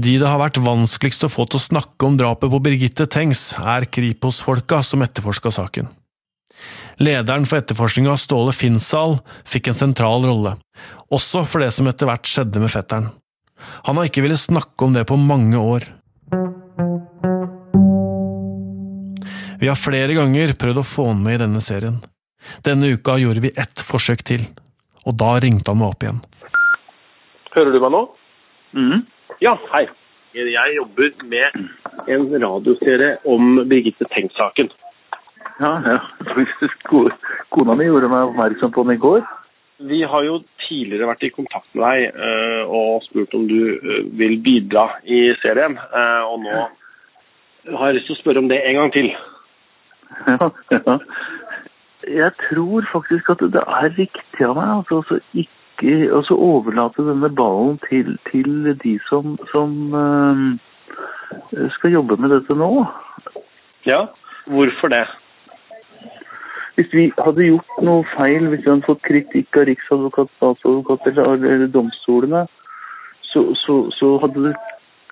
De det har vært vanskeligst å få til å snakke om drapet på Birgitte Tengs, er Kripos-folka som etterforska saken. Lederen for etterforskninga, Ståle Finsal, fikk en sentral rolle, også for det som etter hvert skjedde med fetteren. Han har ikke villet snakke om det på mange år. Vi har flere ganger prøvd å få han med i denne serien. Denne uka gjorde vi ett forsøk til, og da ringte han meg opp igjen. Hører du meg nå? Mhm. Ja, hei. Jeg jobber med en radioserie om Birgitte Tengs-saken. Ja, ja. Kona mi gjorde meg oppmerksom på den i går. Vi har jo tidligere vært i kontakt med deg eh, og spurt om du eh, vil bidra i serien. eh, og nå har jeg lyst til å spørre om det en gang til. Ja, ja. Jeg tror faktisk at det er riktig av meg altså, altså ikke altså overlate denne ballen til, til de som, som eh, skal jobbe med dette nå. Ja, hvorfor det? Hvis vi hadde gjort noe feil, hvis vi hadde fått kritikk av riksadvokat, statsadvokat eller, eller domstolene, så, så, så hadde, det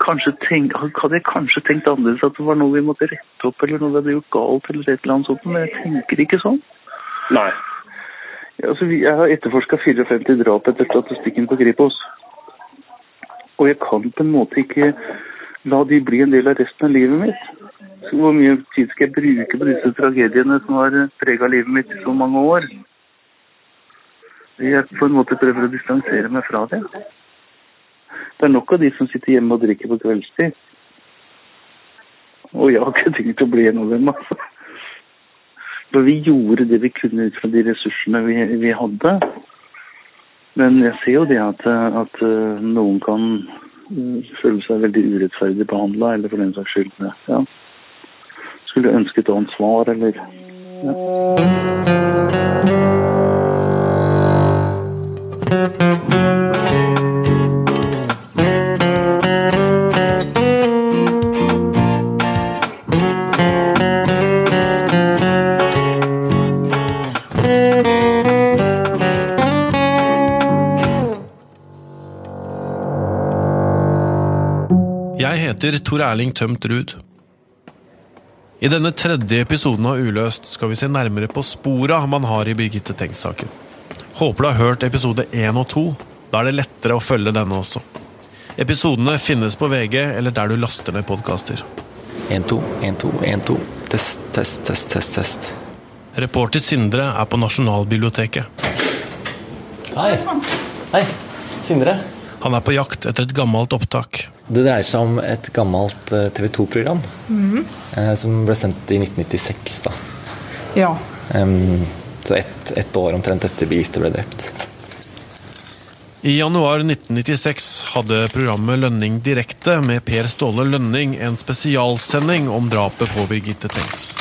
kanskje tenkt, hadde jeg kanskje tenkt annerledes at det var noe vi måtte rette opp, eller noe vi hadde gjort galt, eller et eller annet sånt, men jeg tenker ikke sånn. Nei. Altså, jeg har etterforska 54 drap etter statistikken på Kripos. Og jeg kan på en måte ikke la de bli en del av resten av livet mitt. Så hvor mye tid skal jeg bruke på disse tragediene som har prega livet mitt i så mange år? Jeg på en måte prøver å distansere meg fra det. Det er nok av de som sitter hjemme og drikker på kveldstid. Og jeg har ikke tenkt å bli en av dem, altså. For vi gjorde det vi kunne ut fra de ressursene vi, vi hadde. Men jeg ser jo det at, at uh, noen kan uh, føle seg veldig urettferdig behandla, eller for den saks skyld ja. Skulle ønske et annet svar, eller ja. Jeg heter Tor Erling Tømt Ruud. I denne tredje episoden av Uløst skal vi se nærmere på spora man har i Birgitte Tengs-saken. Håper du har hørt episode 1 og 2. Da er det lettere å følge denne også. Episodene finnes på VG eller der du laster ned podkaster. 1, 2, 1, 2, 1, 2. Test, test, test, test, test. Reporter Sindre er på Nasjonalbiblioteket. Hei. Hei. Sindre. Han er på jakt etter et gammelt opptak. Det dreier seg om et gammelt eh, TV 2-program eh, som ble sendt i 1996. da. Ja. Så ett et år omtrent etter Birgitte ble drept. I januar 1996 hadde programmet Lønning direkte med Per Ståle Lønning en spesialsending om drapet på Birgitte Tengs.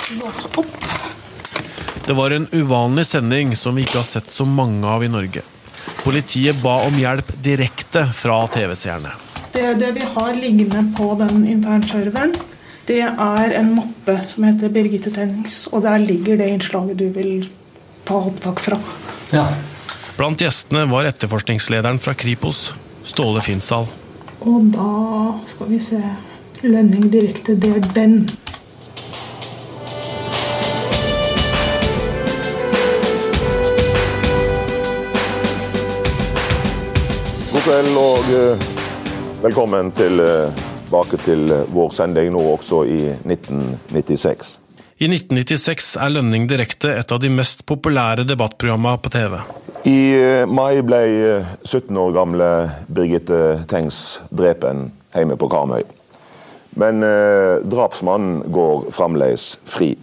Det var en uvanlig sending som vi ikke har sett så mange av i Norge. Politiet ba om hjelp direkte fra TV-seerne. Det, det vi har liggende på den internserveren, det er en mappe som heter Birgitte Tennings, og der ligger det innslaget du vil ta opptak fra. Ja. Blant gjestene var etterforskningslederen fra Kripos, Ståle Finsdal. Og da skal vi se Lønning direkte, det er den. God kveld og eh, velkommen eh, tilbake til eh, vår sending nå også i 1996. I 1996 er Lønning direkte et av de mest populære debattprogrammene på TV. I eh, mai ble eh, 17 år gamle Birgitte Tengs drepen hjemme på Karmøy. Men drapsmannen går fremdeles fri.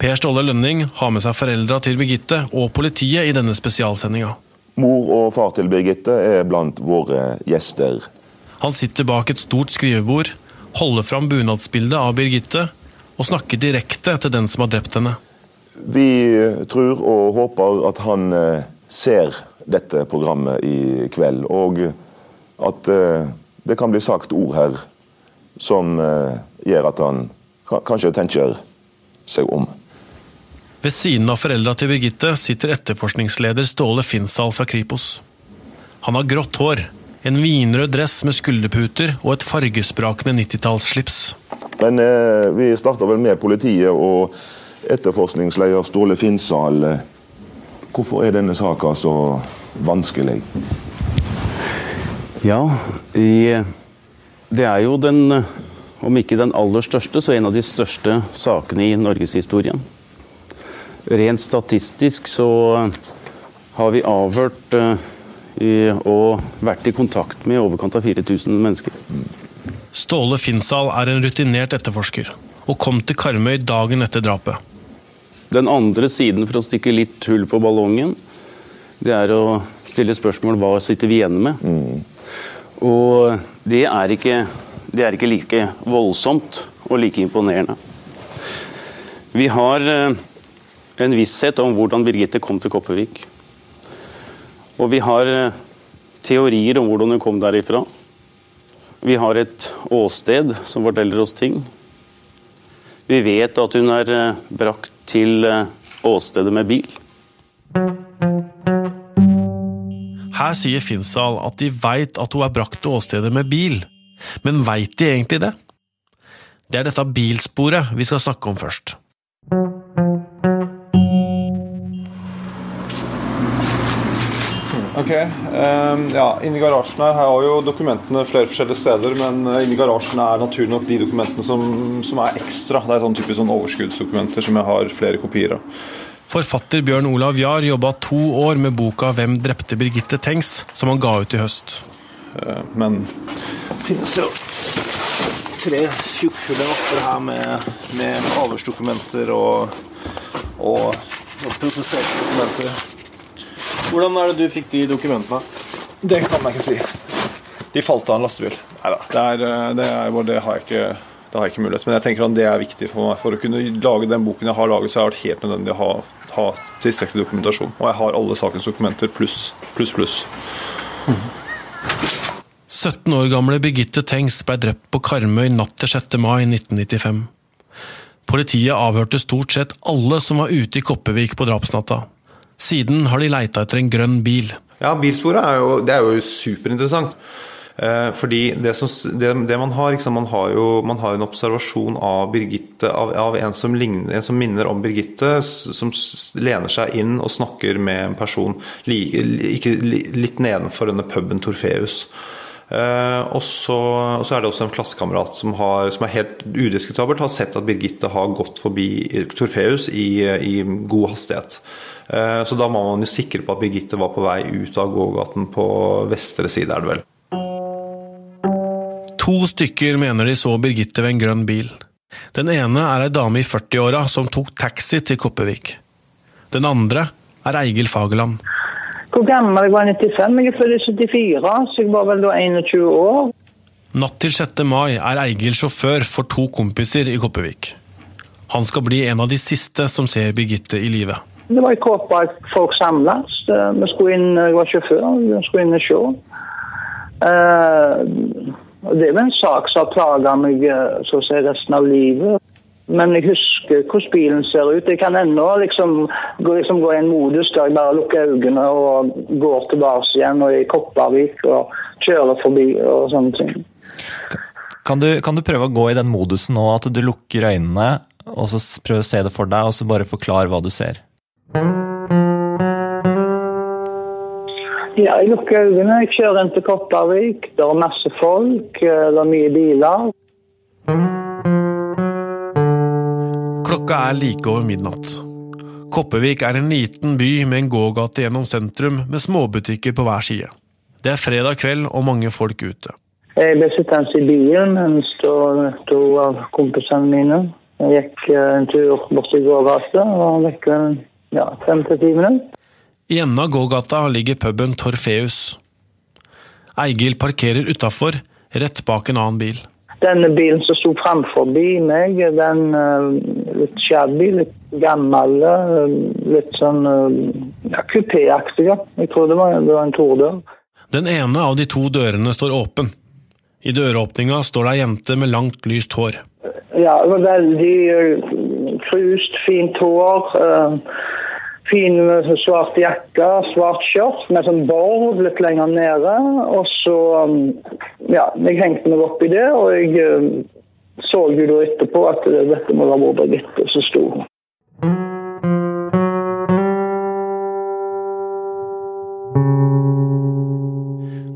Per Ståle Lønning har med seg foreldra til Birgitte og politiet i denne spesialsendinga. Mor og far til Birgitte er blant våre gjester. Han sitter bak et stort skrivebord, holder fram bunadsbildet av Birgitte og snakker direkte til den som har drept henne. Vi tror og håper at han eh, ser dette programmet i kveld, og at eh, det kan bli sagt ord her som eh, gjør at han kanskje tenker seg om. Ved siden av foreldra til Birgitte sitter etterforskningsleder Ståle Finnsal fra Kripos. Han har grått hår, En vinrød dress med skulderputer og et fargesprakende 90-tallsslips. Men eh, vi starta vel med politiet og etterforskningsleder Ståle Finnsal. Hvorfor er denne saka så vanskelig? Ja, i, det er jo den, om ikke den aller største, så en av de største sakene i norgeshistorien. Rent statistisk så har vi avhørt i, og vært i kontakt med i overkant av 4000 mennesker. Ståle Finnsal er en rutinert etterforsker, og kom til Karmøy dagen etter drapet. Den andre siden for å stikke litt hull på ballongen, det er å stille spørsmål hva sitter vi igjen med. Mm. Og det er, ikke, det er ikke like voldsomt og like imponerende. Vi har eh, en visshet om hvordan Birgitte kom til Kopervik. Og vi har eh, teorier om hvordan hun kom derifra. Vi har et åsted som forteller oss ting. Vi vet at hun er eh, brakt til eh, åstedet med bil. Her sier Finsdal at de veit at hun er brakt til åstedet med bil, men veit de egentlig det? Det er dette bilsporet vi skal snakke om først. Ok, um, ja, Inni garasjen her, har jo dokumentene flere forskjellige steder, men uh, inni garasjen er naturlig nok de dokumentene som, som er ekstra. Det er sånn typisk sånn overskuddsdokumenter som jeg har flere kopier av. Forfatter Bjørn Olav Jahr jobba to år med boka 'Hvem drepte Birgitte Tengs', som han ga ut i høst. Uh, men det finnes jo tre tjukkfulle mapper her med, med avhørsdokumenter og, og, og prosesserte dokumenter. Hvordan er det du fikk de dokumentene? Det kan jeg ikke si. De falt av en lastebil. Nei da, det, er, det, det, har jeg ikke det har jeg ikke mulighet Men jeg tenker at det er viktig for meg. For å kunne lage den boken jeg har laget, så har det vært helt nødvendig å ha, ha tilstrekkelig dokumentasjon. Og jeg har alle sakens dokumenter pluss, pluss, pluss. Mm. 17 år gamle Birgitte Tengs ble drept på Karmøy natt til 6. mai 1995. Politiet avhørte stort sett alle som var ute i Koppevik på drapsnatta. Siden har de leita etter en grønn bil. Ja, bilsporet er jo, det er jo superinteressant. Eh, fordi det, som, det, det man har liksom, man har jo man har en observasjon av Birgitte, av, av en, som ligner, en, som minner om Birgitte, som lener seg inn og snakker med en person li, ikke, litt nedenfor denne puben Torfeus. Uh, og, så, og, så, er det også en klassekamerat som, som, er helt udiskutabelt har sett at Birgitte har gått forbi Torfeus i, i god hastighet. Uh, så da må man jo sikre på at Birgitte var på vei ut av gågaten på vestre side, er det vel. To stykker mener de så Birgitte ved en grønn bil. Den ene er ei dame i 40-åra som tok taxi til Kopervik. Den andre er Eigil Fagerland. Hvor gammel jeg var 95? Jeg er født i 74, så jeg var vel da 21 år. Natt til 6. mai er Eigil sjåfør for to kompiser i Kopervik. Han skal bli en av de siste som ser Birgitte i live. Det var i Kåpa at folk samles. Vi skulle inn, jeg var sjåfør, vi skulle inn og se. Uh, det er en sak som har plaga meg eh, så å si, resten av livet. Men jeg husker hvordan bilen ser ut. Jeg kan ennå liksom, liksom gå i en modus der jeg bare lukker øynene og går tilbake igjen og er i Kopervik og kjører forbi og sånne ting. Kan du, kan du, prøve å gå i den modusen nå, at du lukker øynene og så prøve å se det for deg, og så bare forklare hva du ser? Ja, jeg lukker øynene. Jeg kjører inn til Kopervik. Det er masse folk, det er mye biler. Klokka er like over midnatt. Kopervik er en liten by med en gågate gjennom sentrum med småbutikker på hver side. Det er fredag kveld og mange folk ute. Jeg ble sittende i bilen mens to av kompisene mine jeg gikk eh, en tur bort til gågata og vekk ja, fem til ti minutter. I enden av gågata ligger puben Torfeus. Eigil parkerer utafor, rett bak en annen bil. Denne bilen som sto framfor meg, den uh, litt shabby, litt gammel, uh, litt sånn uh, ja, kupéaktig. Jeg tror det var, det var en tordør. Den ene av de to dørene står åpen. I døråpninga står det ei jente med langt, lyst hår. Ja, veldig krust, fint hår. Fin svart jakke, svart skjørt med sånn bord litt lenger nede. Og så um, ja, jeg hengte meg opp i det, og jeg um, så jo da etterpå at dette må ha vært Birgitte som sto.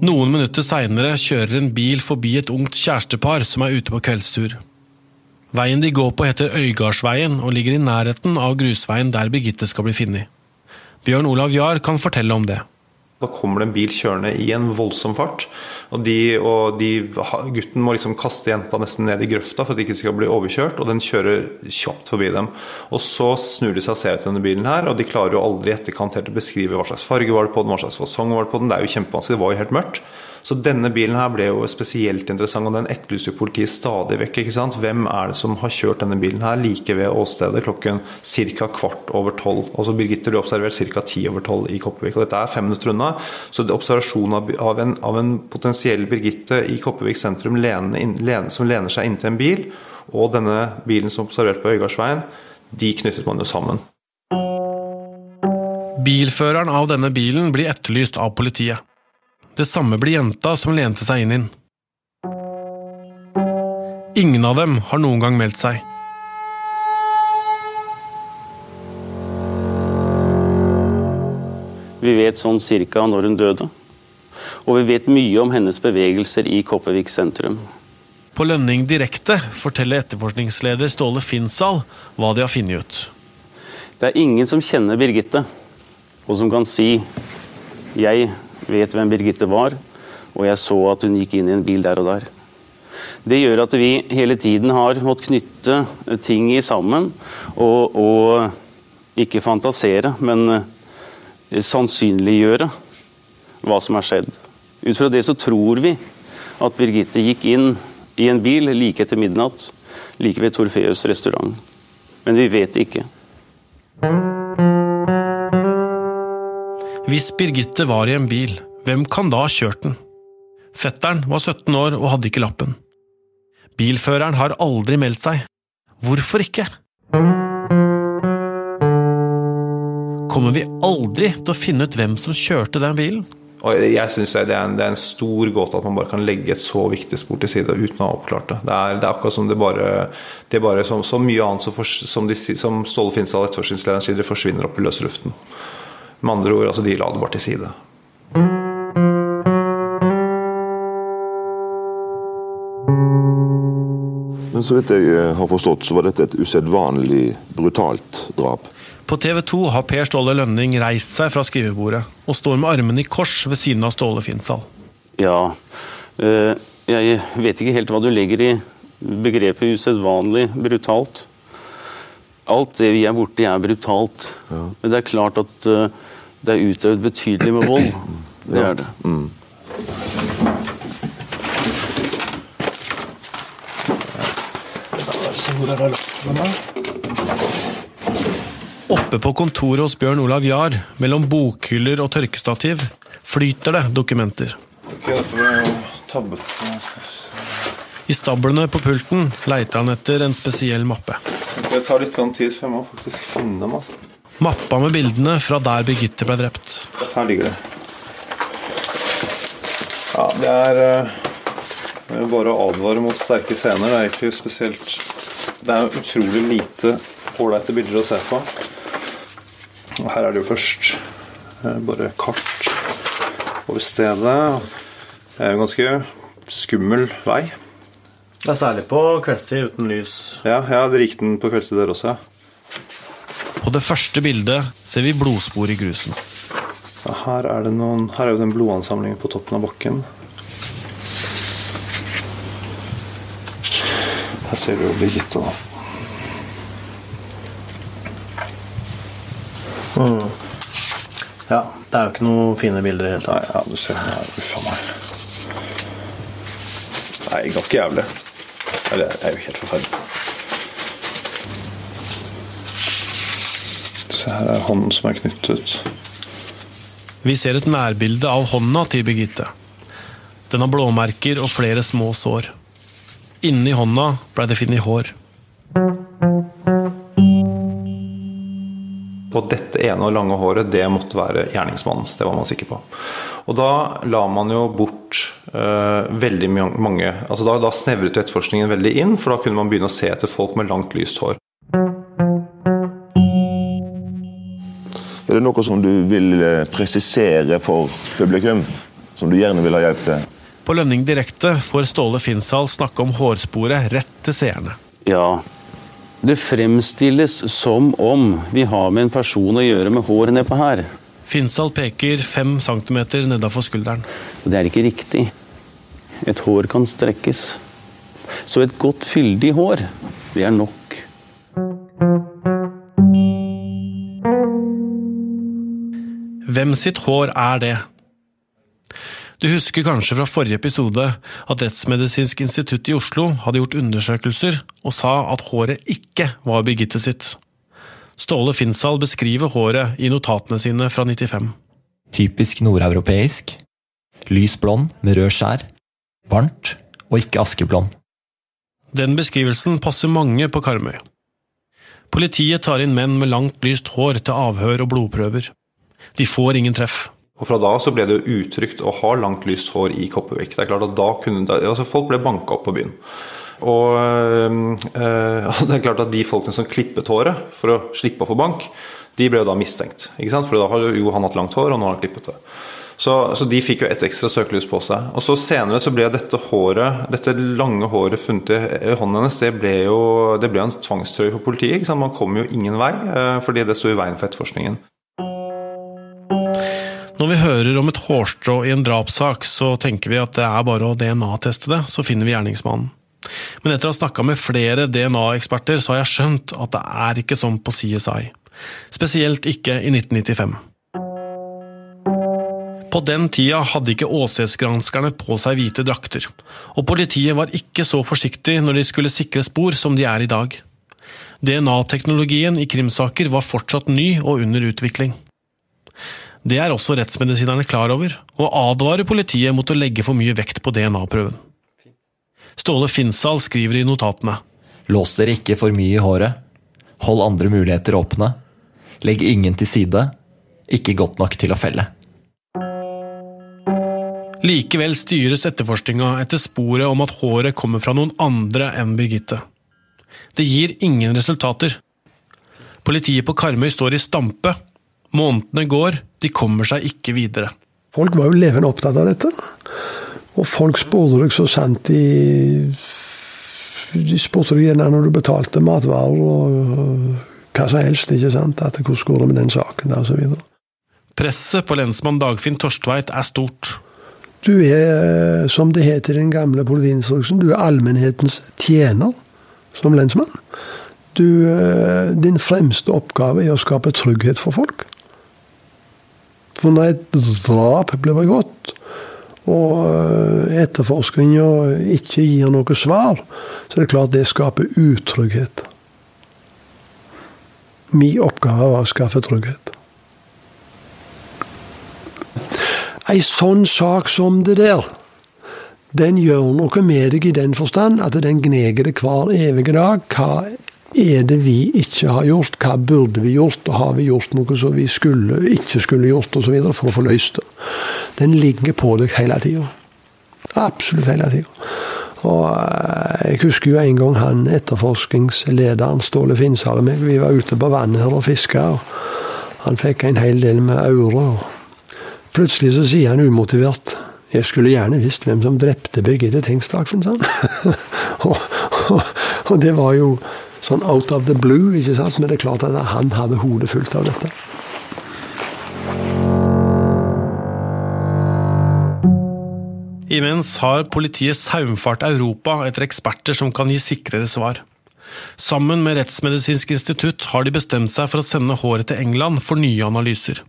Noen minutter seinere kjører en bil forbi et ungt kjærestepar som er ute på kveldstur. Veien de går på heter Øygardsveien og ligger i nærheten av grusveien der Birgitte skal bli funnet. Bjørn Olav Jahr kan fortelle om det. Da kommer det en bil kjørende i en voldsom fart. Og, de, og de, gutten må liksom kaste jenta nesten ned i grøfta for at de ikke skal bli overkjørt. Og den kjører kjapt forbi dem. Og så snur de seg og ser etter denne bilen her, og de klarer jo aldri i etterkant helt å beskrive hva slags farge var det på den, hva slags fasong var det på den. Det er jo kjempevanskelig, det var jo helt mørkt. Så denne bilen her ble jo spesielt interessant, og den etterlyser politiet stadig vekk. ikke sant? Hvem er det som har kjørt denne bilen her like ved åstedet klokken ca. kvart over tolv? Altså Birgitte ble observert ca. ti over tolv i Kopervik, og dette er fem minutter unna. Så observasjonen av en, av en potensiell Birgitte i Kopervik sentrum lene, lene, som lener seg inntil en bil, og denne bilen som er observert på Øygardsveien, de knyttet man jo sammen. Bilføreren av denne bilen blir etterlyst av politiet. Det samme blir jenta som lente seg inn i den. Ingen av dem har noen gang meldt seg. Vi vet sånn cirka når hun døde. Og vi vet mye om hennes bevegelser i Kopervik sentrum. På Lønning direkte forteller etterforskningsleder Ståle Finnsal hva de har funnet ut. Det er ingen som kjenner Birgitte, og som kan si 'jeg vet hvem Birgitte var', og 'jeg så at hun gikk inn i en bil der og der'. Det gjør at vi hele tiden har måttet knytte ting i sammen, og, og ikke fantasere, men sannsynliggjøre hva som har skjedd. Ut fra det så tror vi at Birgitte gikk inn i en bil like etter midnatt, like ved Torfeus restaurant. Men vi vet det ikke. Hvis Birgitte var i en bil, hvem kan da ha kjørt den? Fetteren var 17 år og hadde ikke lappen. Bilføreren har aldri meldt seg. Hvorfor ikke? Kommer vi aldri til å finne ut hvem som kjørte den bilen? Og jeg synes det, er en, det er en stor gåte at man bare kan legge et så viktig spor til side uten å ha oppklart det. Det er, det er akkurat som det bare, det bare som, så mye annet som, for, som, de, som Ståle Finstad, etterforskningslederen, sier, det forsvinner opp i løse luften. Med andre ord, altså de la det bare til side. Men så vidt jeg eh, har forstått, så var dette et usedvanlig brutalt drap. På TV 2 har Per Ståle Lønning reist seg fra skrivebordet og står med armene i kors ved siden av Ståle Finnsal. Ja, øh, jeg vet ikke helt hva du legger i begrepet usedvanlig brutalt. Alt det vi er borti, er brutalt. Ja. Men det er klart at uh, det er utøvd betydelig med vold. Det er det. Mm. Oppe på kontoret hos Bjørn Olav Jahr, mellom bokhyller og tørkestativ, flyter det dokumenter. I stablene på pulten leiter han etter en spesiell mappe. Det tar litt tid før jeg må faktisk finne dem. Mappa med bildene fra der Birgitte ble drept. Her ligger det. Ja, det er, det er bare å advare mot sterke scener. Det er ikke spesielt Det er utrolig lite ålreite bilder å se på. Og her er det jo først eh, bare kart over stedet. Det er jo ganske skummel vei. Det er særlig på kveldstid uten lys. Ja, ja det gikk den på kveldstid der også. På det første bildet ser vi blodspor i grusen. Her, er det noen, her er jo den blodansamlingen på toppen av bakken. Her ser du jo Birgitte, da. Mm. Ja, det er jo ikke noen fine bilder i det hele tatt. Nei, ja, du ser her. Uff a meg. Nei, ganske jævlig. Eller det er jo helt forferdelig. Se her er hånden som er knyttet. Vi ser et nærbilde av hånda til Birgitte. Den har blåmerker og flere små sår. Inni hånda blei det funnet hår. Og dette ene og lange håret, det måtte være gjerningsmannens. Det var man sikker på. Og da la man jo bort uh, veldig mange altså Da, da snevret etterforskningen veldig inn, for da kunne man begynne å se etter folk med langt, lyst hår. Er det noe som du vil eh, presisere for publikum? Som du gjerne vil ha hjelp til? På Lønning direkte får Ståle Finsal snakke om hårsporet rett til seerne. Ja, det fremstilles som om vi har med en person å gjøre med hår nedpå her. Finsal peker fem centimeter nedafor skulderen. Det er ikke riktig. Et hår kan strekkes. Så et godt, fyldig hår, det er nok. Hvem sitt hår er det? Du husker kanskje fra forrige episode at Rettsmedisinsk institutt i Oslo hadde gjort undersøkelser og sa at håret ikke var Birgitte sitt. Ståle Finsal beskriver håret i notatene sine fra 95. Typisk nordeuropeisk. Lys blond med rød skjær. Varmt og ikke askeblond. Den beskrivelsen passer mange på Karmøy. Politiet tar inn menn med langt, lyst hår til avhør og blodprøver. De får ingen treff. Og Fra da så ble det jo utrygt å ha langt, lyst hår i Kopervik. Det er klart at da kunne, altså Folk ble banka opp på byen. Og øh, det er klart at de folkene som klippet håret for å slippe å få bank, de ble jo da mistenkt. ikke sant? For da har jo han hatt langt hår, og nå har han klippet det. Så, så, de fikk jo et ekstra søkelys på seg. Og så Senere så ble dette håret, dette lange håret funnet i hånden hennes, det ble jo det ble en tvangstrøye for politiet. ikke sant? Man kom jo ingen vei, øh, fordi det sto i veien for etterforskningen. Når vi hører om et hårstrå i en drapssak, så tenker vi at det er bare å DNA-teste det, så finner vi gjerningsmannen. Men etter å ha snakka med flere DNA-eksperter, så har jeg skjønt at det er ikke sånn på CSI. Spesielt ikke i 1995. På den tida hadde ikke åstedsgranskerne på seg hvite drakter, og politiet var ikke så forsiktig når de skulle sikre spor som de er i dag. DNA-teknologien i krimsaker var fortsatt ny og under utvikling. Det er også rettsmedisinerne klar over, og advarer politiet mot å legge for mye vekt på DNA-prøven. Ståle Finsal skriver i notatene. Lås dere ikke for mye i håret. Hold andre muligheter åpne. Legg ingen til side. Ikke godt nok til å felle. Likevel styres etterforskninga etter sporet om at håret kommer fra noen andre enn Birgitte. Det gir ingen resultater. Politiet på Karmøy står i stampe Månedene går, de kommer seg ikke videre. Folk var jo levende opptatt av dette. Og folk spurte deg så sant de De spurte deg gjerne når du betalte matvarer og hva som helst. ikke sant? At Hvordan går det med den saken? Og så videre. Presset på lensmann Dagfinn Torstveit er stort. Du er, som det heter i den gamle politiinstruksen, du er allmennhetens tjener som lensmann. Du, eh, din fremste oppgave er å skape trygghet for folk. For når et drap blir begått, og eh, etterforskninga ikke gir noe svar, så er det klart det skaper utrygghet. Min oppgave var å skaffe trygghet. Ei sånn sak som det der, den gjør noe med deg i den forstand at den gneger det hver evige dag. Hva er det vi ikke har gjort? Hva burde vi gjort? Og har vi gjort noe som vi skulle, ikke skulle gjort osv. for å få løst det? Den ligger på deg hele tida. Absolutt hele tida. Og eh, Jeg husker jo en gang han etterforskningslederen Ståle Finshall og meg, vi var ute på vannet her og fiska. Han fikk en hel del med aure. Plutselig så sier han umotivert jeg skulle gjerne visst hvem som drepte Birgitte Tengsdagfen, sa han. og, og, og det var jo sånn out of the blue. ikke sant? Men det er klart at han hadde hodet fullt av dette. Imens har politiet saumfart Europa etter eksperter som kan gi sikrere svar. Sammen med Rettsmedisinsk institutt har de bestemt seg for å sende håret til England for nye analyser.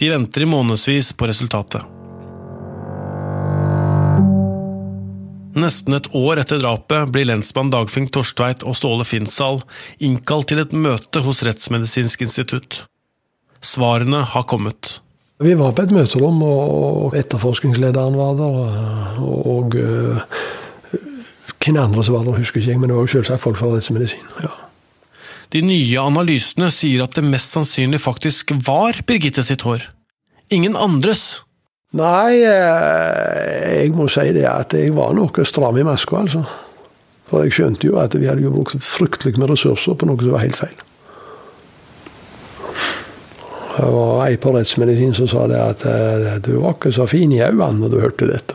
De venter i månedsvis på resultatet. Nesten et år etter drapet blir lensmann Dagfinn Torstveit og Ståle Finsal innkalt til et møte hos Rettsmedisinsk institutt. Svarene har kommet. Vi var på et møterom, og etterforskningslederen var der. Og uh, hvem andre som var der, husker ikke jeg, men det var jo selvsagt folk fra rettsmedisin. ja. De nye analysene sier at det mest sannsynlig faktisk var Birgitte sitt hår. Ingen andres. Nei, eh, jeg må si det at jeg var noe stram i maska, altså. For jeg skjønte jo at vi hadde jo brukt fryktelig med ressurser på noe som var helt feil. Det var ei på rettsmedisin som sa det at eh, du var ikke så fin i øynene når du hørte dette.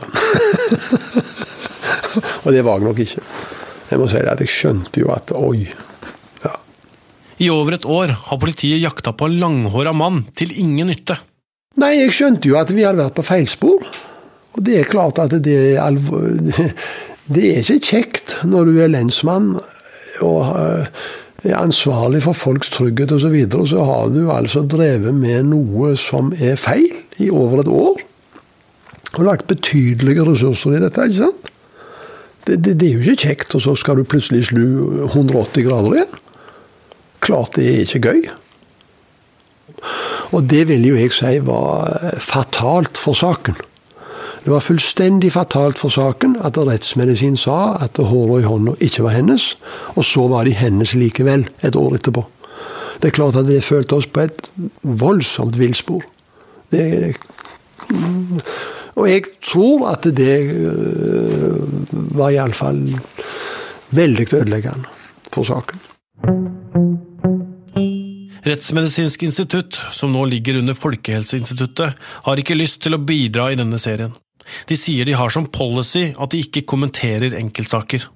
Og det var jeg nok ikke. Jeg må si det at jeg skjønte jo at oi. Ja. I over et år har politiet jakta på en langhåra mann til ingen nytte. Nei, jeg skjønte jo at vi hadde vært på feilspor. Og det er klart at det er alvor... Det er ikke kjekt når du er lensmann og eh, er ansvarlig for folks trygghet osv., så, videre, så har du altså drevet med noe som er feil i over et år. Og lagt betydelige ressurser i dette. ikke sant? Det, det, det er jo ikke kjekt, og så skal du plutselig slu 180 grader igjen. Klart det er ikke gøy. Og det vil jo jeg si var fatalt for saken. Det var fullstendig fatalt for saken at rettsmedisin sa at håret i hånda ikke var hennes, og så var de hennes likevel et år etterpå. Det er klart at det følte oss på et voldsomt villspor. Og jeg tror at det øh, var iallfall veldig ødeleggende for saken. Rettsmedisinsk institutt, som nå ligger under Folkehelseinstituttet, har ikke lyst til å bidra i denne serien. De sier de har som policy at de ikke kommenterer enkeltsaker.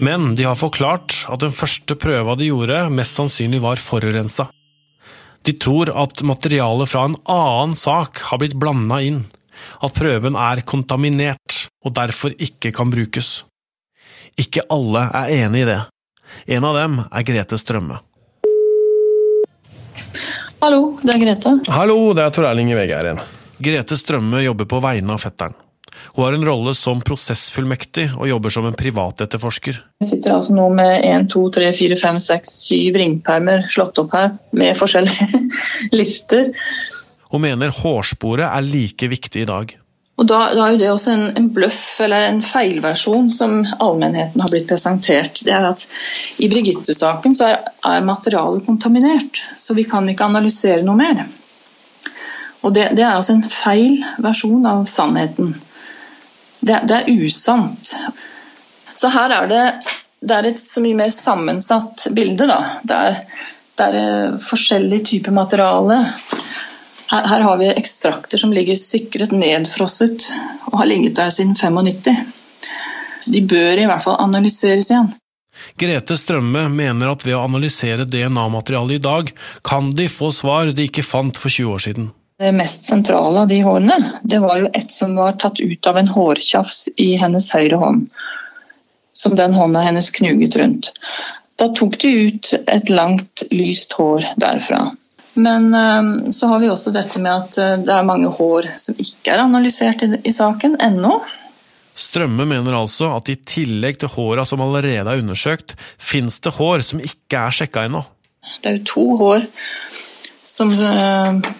Men de har forklart at den første prøva de gjorde, mest sannsynlig var forurensa. De tror at materialet fra en annen sak har blitt blanda inn, at prøven er kontaminert og derfor ikke kan brukes. Ikke alle er enig i det. En av dem er Grete Strømme. Hallo, det er Grete. Hallo, det er Tor Erling i VG her igjen. Grete Strømme jobber på vegne av fetteren. Hun har en rolle som prosessfullmektig og jobber som en privatetterforsker. Jeg sitter altså nå med 1, 2, 3, 4, 5, 6, 7 ringpermer slått opp her med forskjellige lister. Hun mener hårsporet er like viktig i dag. Og da, da er jo det også en, en bløff eller en feilversjon som allmennheten har blitt presentert. Det er at I Birgitte-saken så er, er materialet kontaminert, så vi kan ikke analysere noe mer. Og det, det, er altså en feil versjon av sannheten. Det, det er usant. Så her er det, det er et så mye mer sammensatt bilde. Da. Det er, det er eh, forskjellig type materiale. Her, her, har vi ekstrakter som ligger sikret nedfrosset og har ligget der siden 95. De bør i hvert fall analyseres igjen. Grete Strømme mener at ved å analysere DNA-materialet i dag, kan de få svar de ikke fant for 20 år siden. Det mest sentrale av de hårene, det var jo et som var tatt ut av en hårtjafs i hennes høyre hånd. Som den hånda hennes knuget rundt. Da tok de ut et langt, lyst hår derfra. Men eh, så har vi også dette med at eh, det er mange hår som ikke er analysert i saken ennå. Strømme mener altså at i tillegg til håra som allerede er undersøkt, fins det hår som ikke er sjekka ennå. Det er jo to hår som eh,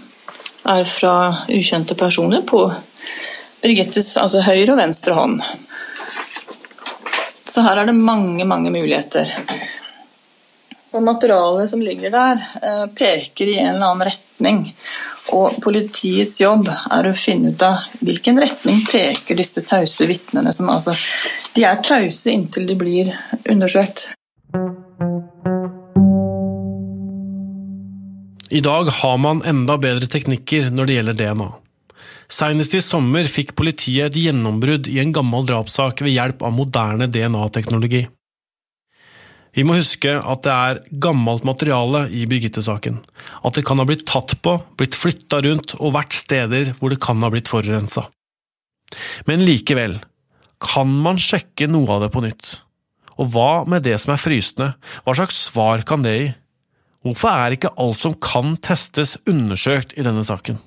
er fra ukjente personer på Birgittes altså høyre og venstre hånd. Så her er det mange, mange muligheter. Og Materialet som ligger der, eh, peker i en eller annen retning. Og politiets jobb er å finne ut av hvilken retning peker disse tause vitnene. Som altså, de er tause inntil de blir undersøkt. I dag har man enda bedre teknikker når det gjelder DNA. Senest i sommer fikk politiet et gjennombrudd i en gammel drapssak ved hjelp av moderne DNA-teknologi. Vi må huske at det er gammelt materiale i Birgitte-saken, at det kan ha blitt tatt på, blitt flytta rundt og vært steder hvor det kan ha blitt forurensa. Men likevel, kan man sjekke noe av det på nytt? Og hva med det som er frysende, hva slags svar kan det gi? Hvorfor er ikke alt som kan testes, undersøkt i denne saken?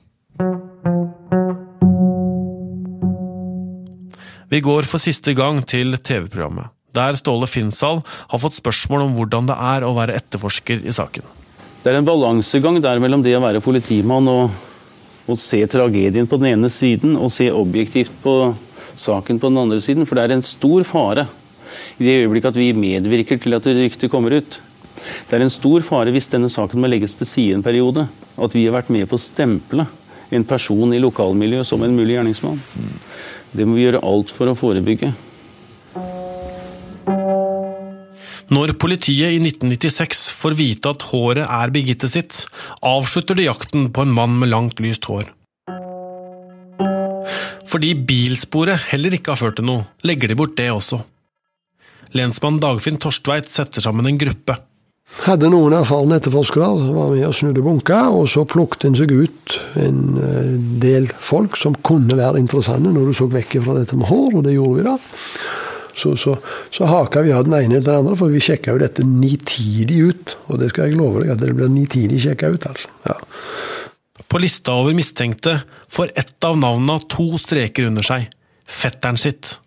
Vi går for siste gang til TV-programmet, der Ståle Finnsal har fått spørsmål om hvordan det er å være etterforsker i saken. Det er en balansegang der mellom det å være politimann og, og se tragedien på den ene siden, og se objektivt på saken på den andre siden. For det er en stor fare i det øyeblikket at vi medvirker til at ryktet kommer ut. Det er en stor fare hvis denne saken må legges til side en periode. At vi har vært med på å stemple en person i lokalmiljøet som en mulig gjerningsmann. Det må vi gjøre alt for å forebygge. Når politiet i 1996 får vite at håret er Birgitte sitt, avslutter de jakten på en mann med langt, lyst hår. Fordi bilsporet heller ikke har ført til noe, legger de bort det også. Lensmann Dagfinn Torstveit setter sammen en gruppe. Hadde noen erfarne etterforskere, var med og snudde bunker, og så plukket en seg ut en eh, del folk som kunne være interessante når du så vekk fra dette med hår, og det gjorde vi da. Så, så, så haka vi av den ene etter den andre, for vi sjekka jo dette nitidig ut. Og det skal jeg love deg, at det blir nitidig sjekka ut, altså. Ja. På lista over mistenkte får ett av navnene to streker under seg. Fetteren sitt.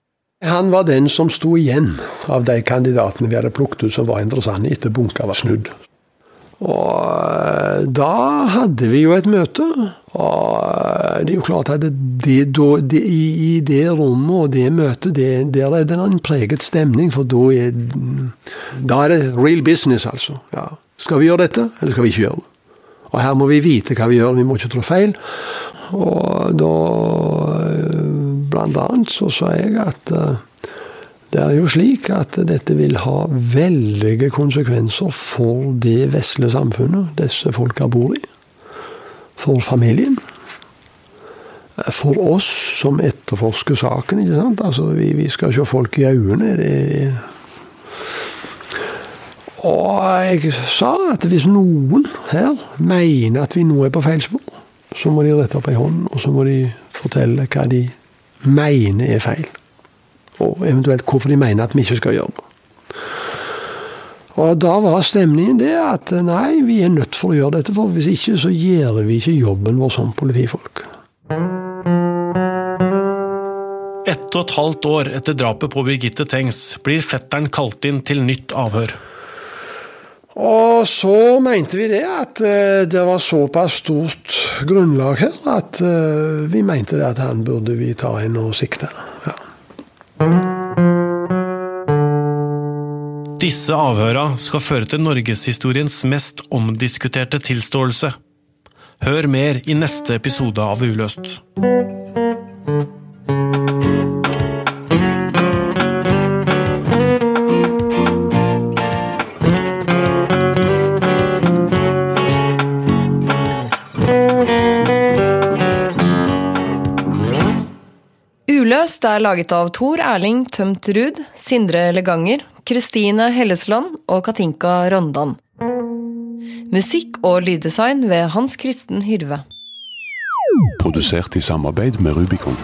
Han var den som sto igjen av de kandidatene vi hadde plukket ut som var interessante etter bunka var snudd. Og eh, da hadde vi jo et møte. Og eh, det er jo klart at det, det, i, det rommet og det møtet, det, der er det en preget stemning, for da er, da er det real business, altså. Ja. Skal vi gjøre dette, eller skal vi ikke gjøre det? Og her må vi vite hva vi gjør, vi må ikke trå feil. Og da eh, Blant annet så sa jeg at det er jo slik at dette vil ha veldige konsekvenser for det vesle samfunnet disse folka bor i. For familien. For oss som etterforsker saken. ikke sant? Altså, Vi, vi skal se folk i øynene. Det, og jeg sa at hvis noen her mener at vi nå er på feil spor, så må de rette opp ei hånd, og så må de fortelle hva de mener er feil og eventuelt hvorfor de mener at vi ikke skal gjøre det. Og Da var stemningen det at nei, vi er nødt for å gjøre dette, for hvis ikke så gjør vi ikke jobben vår som politifolk. Ett og et halvt år etter drapet på Birgitte Tengs blir fetteren kalt inn til nytt avhør. Og så mente vi det at eh, det var såpass stort grunnlag her at eh, vi mente det at han burde vi ta inn og sikte. Disse avhøra skal føre til norgeshistoriens mest omdiskuterte tilståelse. Hør mer i neste episode av Uløst. Uløst er laget av Tor Erling Tømt Ruud, Sindre Leganger, Kristine Hellesland og Katinka Rondan. Musikk og lyddesign ved Hans Kristen Hyrve. Produsert i samarbeid med Rubicon.